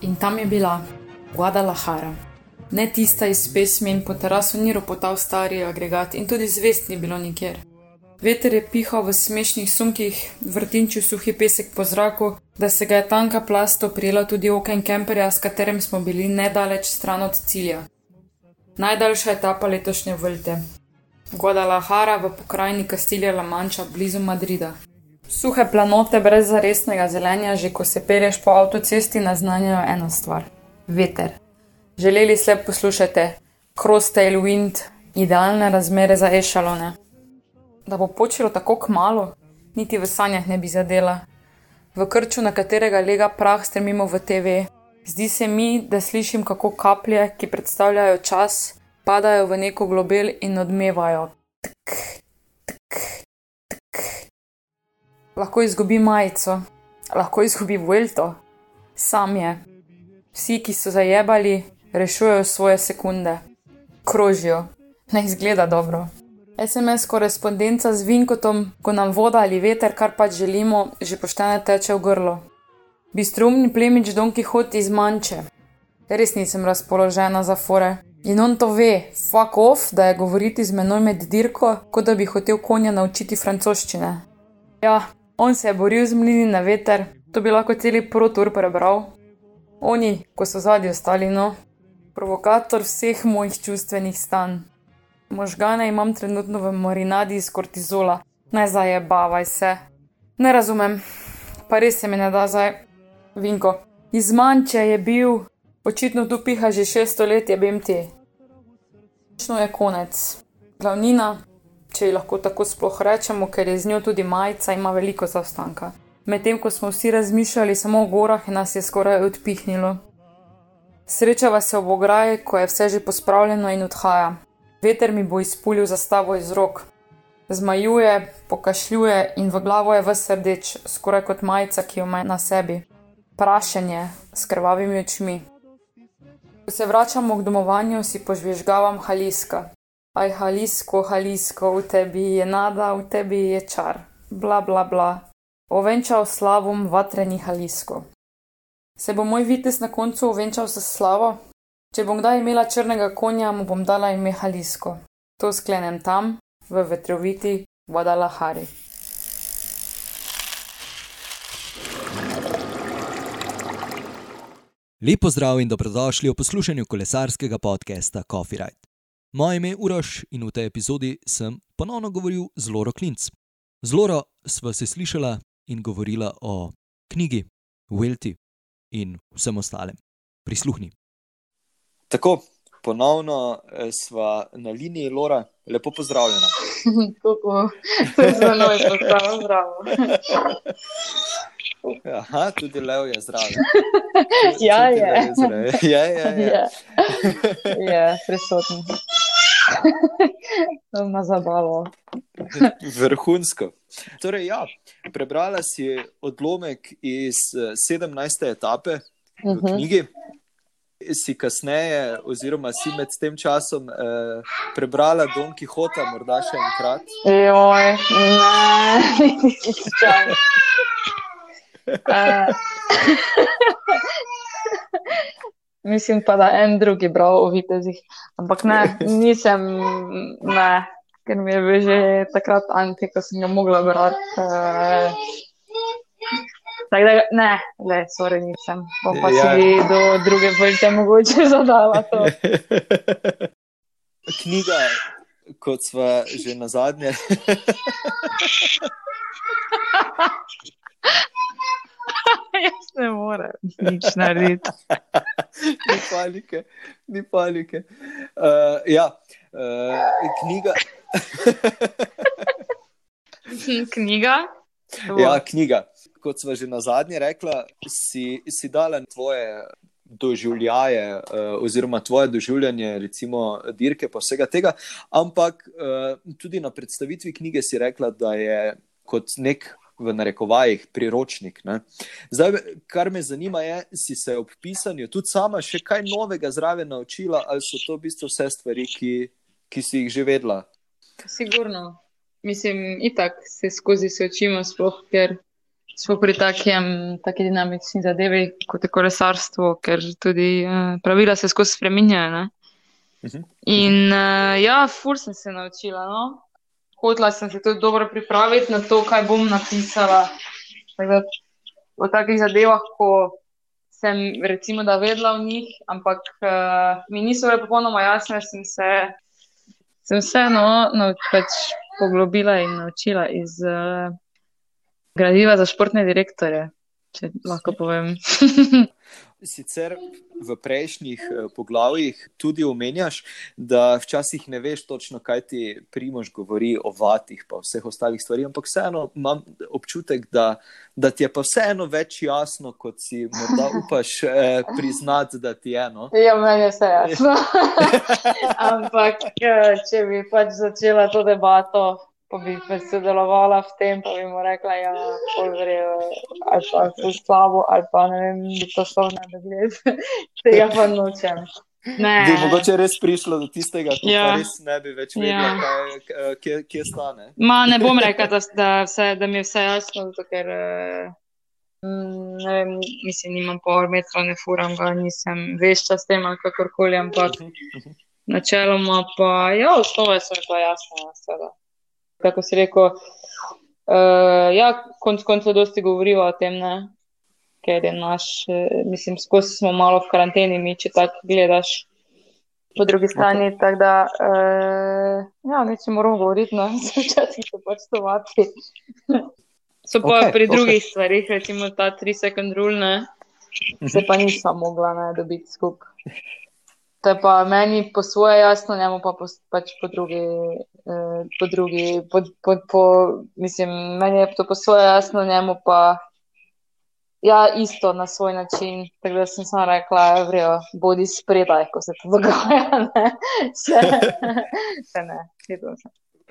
In tam je bila Guadalajara. Ne tista iz pesmi in po terasu ni ropotal stari agregat in tudi zvest ni bilo nikjer. Veter je pihal v smešnih sunkih, vrtinčil suhi pesek po zraku, da se ga je tanka plast oprijela tudi oken kemperja, s katerim smo bili nedaleč stran od cilja. Najdaljša etapa letošnje vrte. Guadalajara v pokrajini Kastilja La Manča, blizu Madrida. Suhe planote brez zaresnega zelenja, že ko se pelješ po avtocesti, naznanjajo eno stvar: veter. Želeli ste poslušati Crosstail Wind, idealne razmere za ešalone. Da bo počelo tako kmalo, niti v sanjah ne bi zadela. V krču, na katerega lega prah, strmimo v TV. Zdi se mi, da slišim, kako kaplje, ki predstavljajo čas, padajo v neko globel in odmevajo. Tk, tk, tk. Lahko izgubi majico, lahko izgubi Vuelto, sam je. Vsi, ki so zajebali, rešujejo svoje sekunde, krožijo, ne izgleda dobro. SMS korespondenca z Vinkotom, ko nam voda ali veter, kar pač želimo, že poštene teče v grlo. Bistrumni plemič Don Quixote iz Manče. Res nisem razpoložena za fore. In on to ve, fuck off, da je govoriti z menoj med dirko, kot da bi hotel konja naučiti francoščine. Ja, on se je boril z mlini na veter, to bi lahko celi protur prebral. Oni, ko so zadnji ostali, no, provokator vseh mojih čustvenih stanj. Možgane imam trenutno v marinadi iz kortizola, ne zajebavaj se. Ne razumem, pa res se mi ne da zdaj. Vinko, iz manče je bil, očitno tu piha že šesto let, je BMT. Točno je konec. Glavnina, če ji lahko tako sploh rečemo, ker je z njo tudi majica, ima veliko zaostanka. Medtem ko smo vsi razmišljali samo o gorah, nas je skoraj odpihnilo. Srečava se ob ograji, ko je vse že pospravljeno in odhaja. Veter mi bo izpulil zastavo iz rok. Zmajuje, pokašljuje in v glavo je vse rdeč, skoraj kot majica, ki jo ima na sebi. Prašenje s krvavimi očmi. Ko se vračamo k domovanju, si požvižgavam Haliska. Aj Halisko, Halisko, v tebi je nada, v tebi je čar. Bla bla bla. Ovenčal slavom vatreni Halisko. Se bo moj vitez na koncu ovenčal s slavo? Če bom kdaj imela črnega konja, mu bom dala ime Halisko. To sklenem tam, v vetroviti Guadalajari. Lepo zdrav in dobrodošli v poslušanju kolesarskega podcasta Coffee Ride. Moje ime je Uroš in v tej epizodi sem ponovno govoril z Loro Klinc. Z Loro sva se slišala in govorila o knjigi, Welti in vsem ostalem. Prisluhni. Tako, ponovno eh, sva na liniji Lora, lepo pozdravljena. Kako se zelo je postavljeno, zdravo. Aha, tudi Leo je zraven. Ja, je. Je zraven. Ja, ja, ja. Je, je prisoten. Na zabavo. Vrhunsko. Torej, ja, prebrala si odlomek iz eh, 17. etape v Mhm. knjigi. Si kasneje, oziroma si med tem časom eh, prebrala Don Quixota, morda še enkrat. Joj, ne, nisi slučajno. Uh, mislim pa, da en drugi bral o vitezih, ampak ne, nisem, ne, ker mi je bil že takrat anti, ko sem ga mogla brati. Uh, Tako da, ne, le, sorry, nisem. Bom pa Ja. si do druge vrste mogoče zadala to. Knjiga, kot sva že na zadnje. Jaz ne morem nič narediti. ni panike, ni panike. Uh, ja, uh, knjiga. Knjiga? Ja, knjiga. Kot sva že na zadnje rekla, si, si dala tvoje doživljaje, uh, oziroma tvoje doživljanje, recimo dirke, pa vsega tega. Ampak uh, tudi na predstavitvi knjige si rekla, da je kot nek. V narekovajih priročnik. Ne. Zdaj, kar me zanima, je, si se ob pisanju tudi sama še kaj novega zraven naučila, ali so to v bistvu vse stvari, ki, ki si jih že vedela? Sigurno. mislim, itak se skozi se učimo, sploh ker smo pri takem, taki dinamični zadevi, kot je kolesarstvo, ker tudi uh, pravila se skozi spreminjajo. Ne? Mhm. In uh, ja, fur sem se naučila. No? Hotla sem se tudi dobro pripraviti na to, kaj bom napisala. Tako, o takih zadevah, ko sem recimo da vedela v njih, ampak uh, mi niso bile popolnoma jasne, sem se, sem se no, no, pač poglobila in naučila iz uh, gradiva za športne direktore, če lahko povem. Sicer v prejšnjih eh, poglavjih tudi omenjaš, da včasih ne veš točno, kaj ti primož govori o vatih, pa vseh ostalih stvarih, ampak vseeno imam občutek, da, da ti je pa vseeno več jasno, kot si morda upaš eh, priznati, da ti je eno. Ja, meni je vse jasno. ampak eh, če bi pač začela to debato pa bi sodelovala v tem, pa bi mu rekla, da ja, je vse ali pa vse slabo, ali pa ne vem, da to so ne da gled. Tega pa nočem. Ne. Bi mogoče res prišlo do tistega, ko ja. res ne bi več vedela, ja. kje, kje stane. Ma, ne bom rekla, da, da, vse, da mi je vse jasno, zato, ker mm, ne vem, mislim, nimam pol metra, ne furam ga, nisem vešča s tem ali kakorkoli, ampak načeloma pa, ja, ostove so mi pa jasno, seveda kako si rekel. Uh, ja, konc koncev, dosti govorijo o tem, ne? ker je naš, eh, mislim, skozi smo malo v karanteni, mi če tako gledaš. Po drugi strani, okay. tako da, uh, ja, neče moramo govoriti, no, včasih se pač to vati. So pa okay, pri drugih okay. stvarih, recimo ta tri sekund rulne, se pa nisem mogla ne dobiti skupaj. To je pa meni po svoje jasno, njemu pa po, pač po drugi, eh, po drugi, po, po, po, mislim, meni je to po svoje jasno, njemu pa ja, isto na svoj način. Tako da sem samo rekla, vrejo, bodi spredaj, ko se to dogaja. Se, se ne,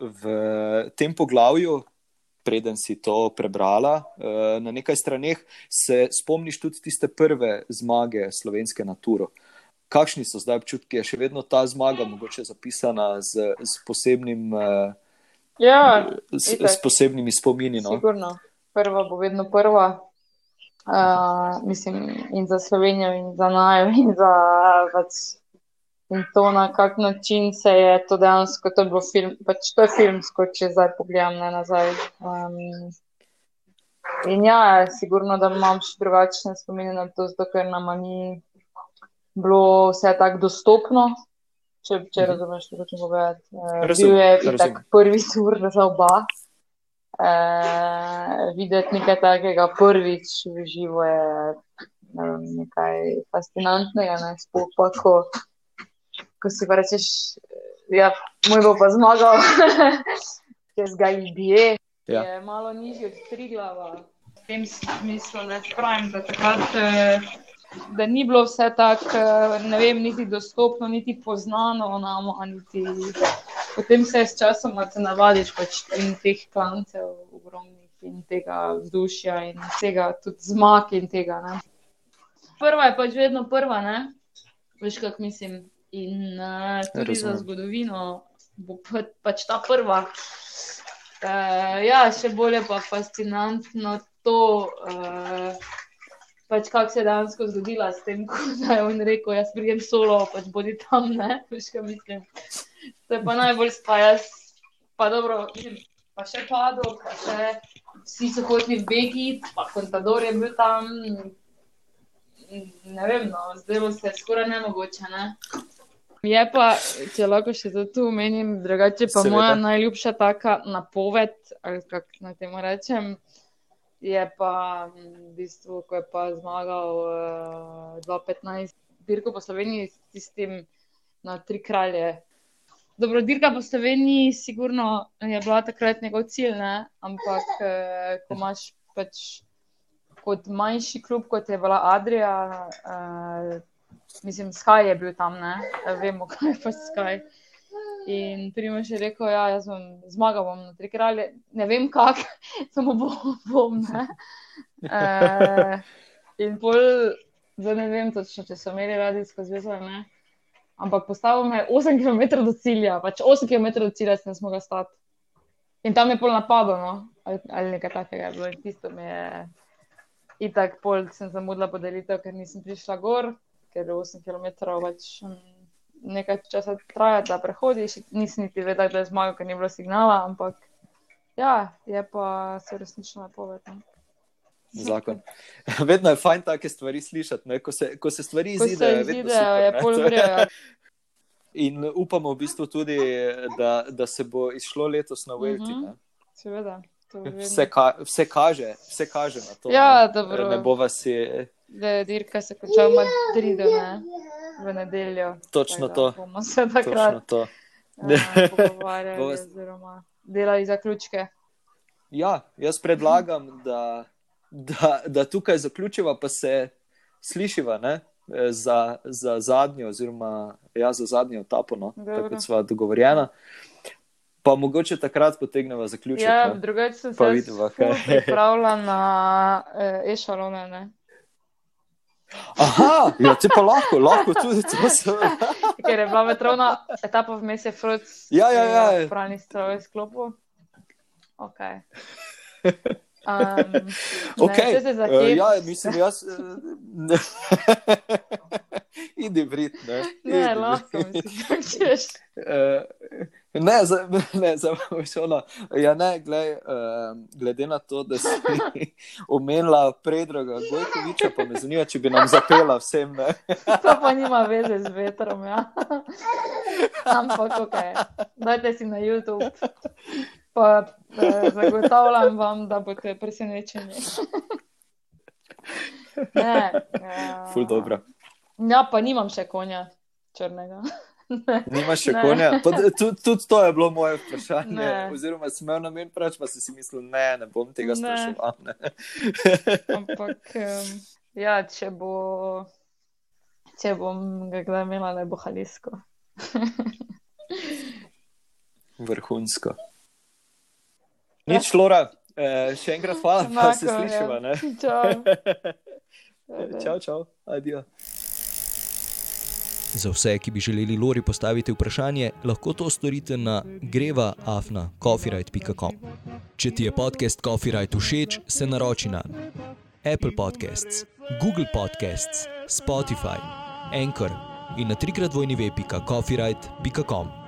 v tem poglavju. Preden si to prebrala, eh, na nekaj straneh se spomniš tudi tiste prve zmage slovenske nature kakšni so zdaj občutki, je še vedno ta zmaga, mogoče zapisana z, z, posebnim, uh, ja, s, s posebnimi spomini. No? Sigurno, prva bo vedno prva. Uh, mislim, in za Slovenijo, in za Najo, in za pač, in to, na kak način se je to dejansko, to je bilo film, pač to je filmsko, če zdaj pogledam ne, nazaj. Um, in ja, sigurno, da imam še drugačne spomine na to, zato ker nam ni bilo vse tako dostopno. Če, če mhm. razumeš, kako če povedati. Uh, bil je tak prvi tur za oba. Uh, videti nekaj takega prvič v živo je vem, nekaj fascinantnega. Ne? Sploh pa, ko, ko si pa rečeš, ja, moj bo pa zmagal, ker z Galibije ja. je malo nižji od tri glava. V tem smislu ne pravim, da takrat. Uh, da ni bilo vse tako, eh, ne vem, niti dostopno, niti poznano nam. Niti... Potem se s časom navadiš pač in teh klancev, ogromnih in tega vzdušja in tega tudi zmag in tega. Ne. Prva je pač vedno prva, ne? veš, kako mislim. In uh, tudi Razumem. za zgodovino bo pač ta prva. Uh, ja, še bolje pa fascinantno to. Uh, pač kako se je danes zgodila s tem, da je on rekel, jaz pridem solo, pač bodi tam, ne, veš, kaj mislim. To je pa najbolj spajas, pa dobro, pa še padlo, pa še vsi so hoteli begi, pa kontador je bil tam, ne vem, no, zdelo se je skoraj nemogoče, ne. Je pa, če lahko še to tu omenim, drugače pa Seveda. moja najljubša taka napoved, ali kako naj temu rečem, je pa v bistvu, ko je pa zmagal uh, eh, 2015, dirko po Sloveniji s tistim na tri kralje. Dobro, dirka po Sloveniji, sigurno je bila takrat njegov cilj, ne? ampak uh, ko imaš pač kot manjši klub, kot je bila Adrija, uh, mislim, Sky je bil tam, ne? vemo, kaj je pa Sky. In Primož je rekel, ja, jaz bom zmagal bom na tri kralje, ne vem kako, samo bom. bom uh, in pol, zdaj ne vem točno, če so imeli radijsko zvezo ali ne. Ampak postavil me 8 km do cilja, pač 8 km do cilja, sem mogel stati. In tam je pol napadlo, no? ali, ali nekaj takega. Bilo. In tisto mi je itak, pol sem zamudila podelitev, ker nisem prišla gor, ker je 8 km več. Nekaj časa traja, da prehodiš, nisem niti vedela, da je zmagal, ker ni bilo signala, ampak ja, je pa se resnično napovedal. Zakon. Vedno je fajn take stvari slišati, ko se, ko se stvari Ko se izidejo. vedno izidejo, super, je ne. pol je- vrejo. In upamo v bistvu tudi, da, da se bo izšlo letos na Velti. Mhm. ne. Seveda. Vse, ka, vse, kaže, vse kaže na to. Ja, ne. Ne bo vas je Da je dirka se končala v Madridu, ne? v nedeljo. točno Tako to. da Bomo se Točno takrat to. pogovarjali, Bo vas- oziroma delali zaključke. Ja, jaz predlagam, da, da, da tukaj zaključiva, pa se slišiva ne, eh, za, za zadnjo, oziroma ja, za zadnjo etapo, no, Dobro. tako kot sva dogovorjena. Pa mogoče takrat potegneva zaključek. Ja, ne. drugače sem se kaj. pripravila na eh, e-šalone. ne. Aha, ja, ti pa lahko, lahko tudi to se. Ker je bila vetrovna etapa vmes, je Frod Ja, ja, ja. pravni stroj sklopil. Ok. Um, Okay. Ne, če se Uh, ja, mislim, jaz. Uh, Idi vrit, ne. ne, Idi lahko misliš, kako češ. Eh, ne, za, ne, za ono. Ja, ne, glej, uh, glede na to, da si omenila Predraga Gojkoviča, pa me zanima, če bi nam zapela vsem. Ne? To pa nima veze z vetrom, ja. Ampak ok, dajte si na YouTube. Pa eh, zagotavljam vam, da boste presenečeni. Ne, eh, Ful dobro. Ja, pa nimam še konja črnega. Nimaš še Ne. konja? Tudi tud to je bilo moje vprašanje. Ne. Oziroma, sem imel namen preč, pa si si mislil, ne, ne bom tega spraševal. Ampak ja, če bo, če bom ga kdaj imela, ne bo halisko. Vrhunsko. Nič, Lora, eh, še enkrat hvala, pa se slišiva. ja. Ne? Čau. Čau, čau, adijo. Za vse, ki bi želeli Lori postaviti vprašanje, lahko to storite na greva.afna.coffeeright.com. Če ti je podcast Coffeeright všeč, se naroči na Apple Podcasts, Google Podcasts, Spotify, Anchor in na trikrat vojni web.coffeeright.com.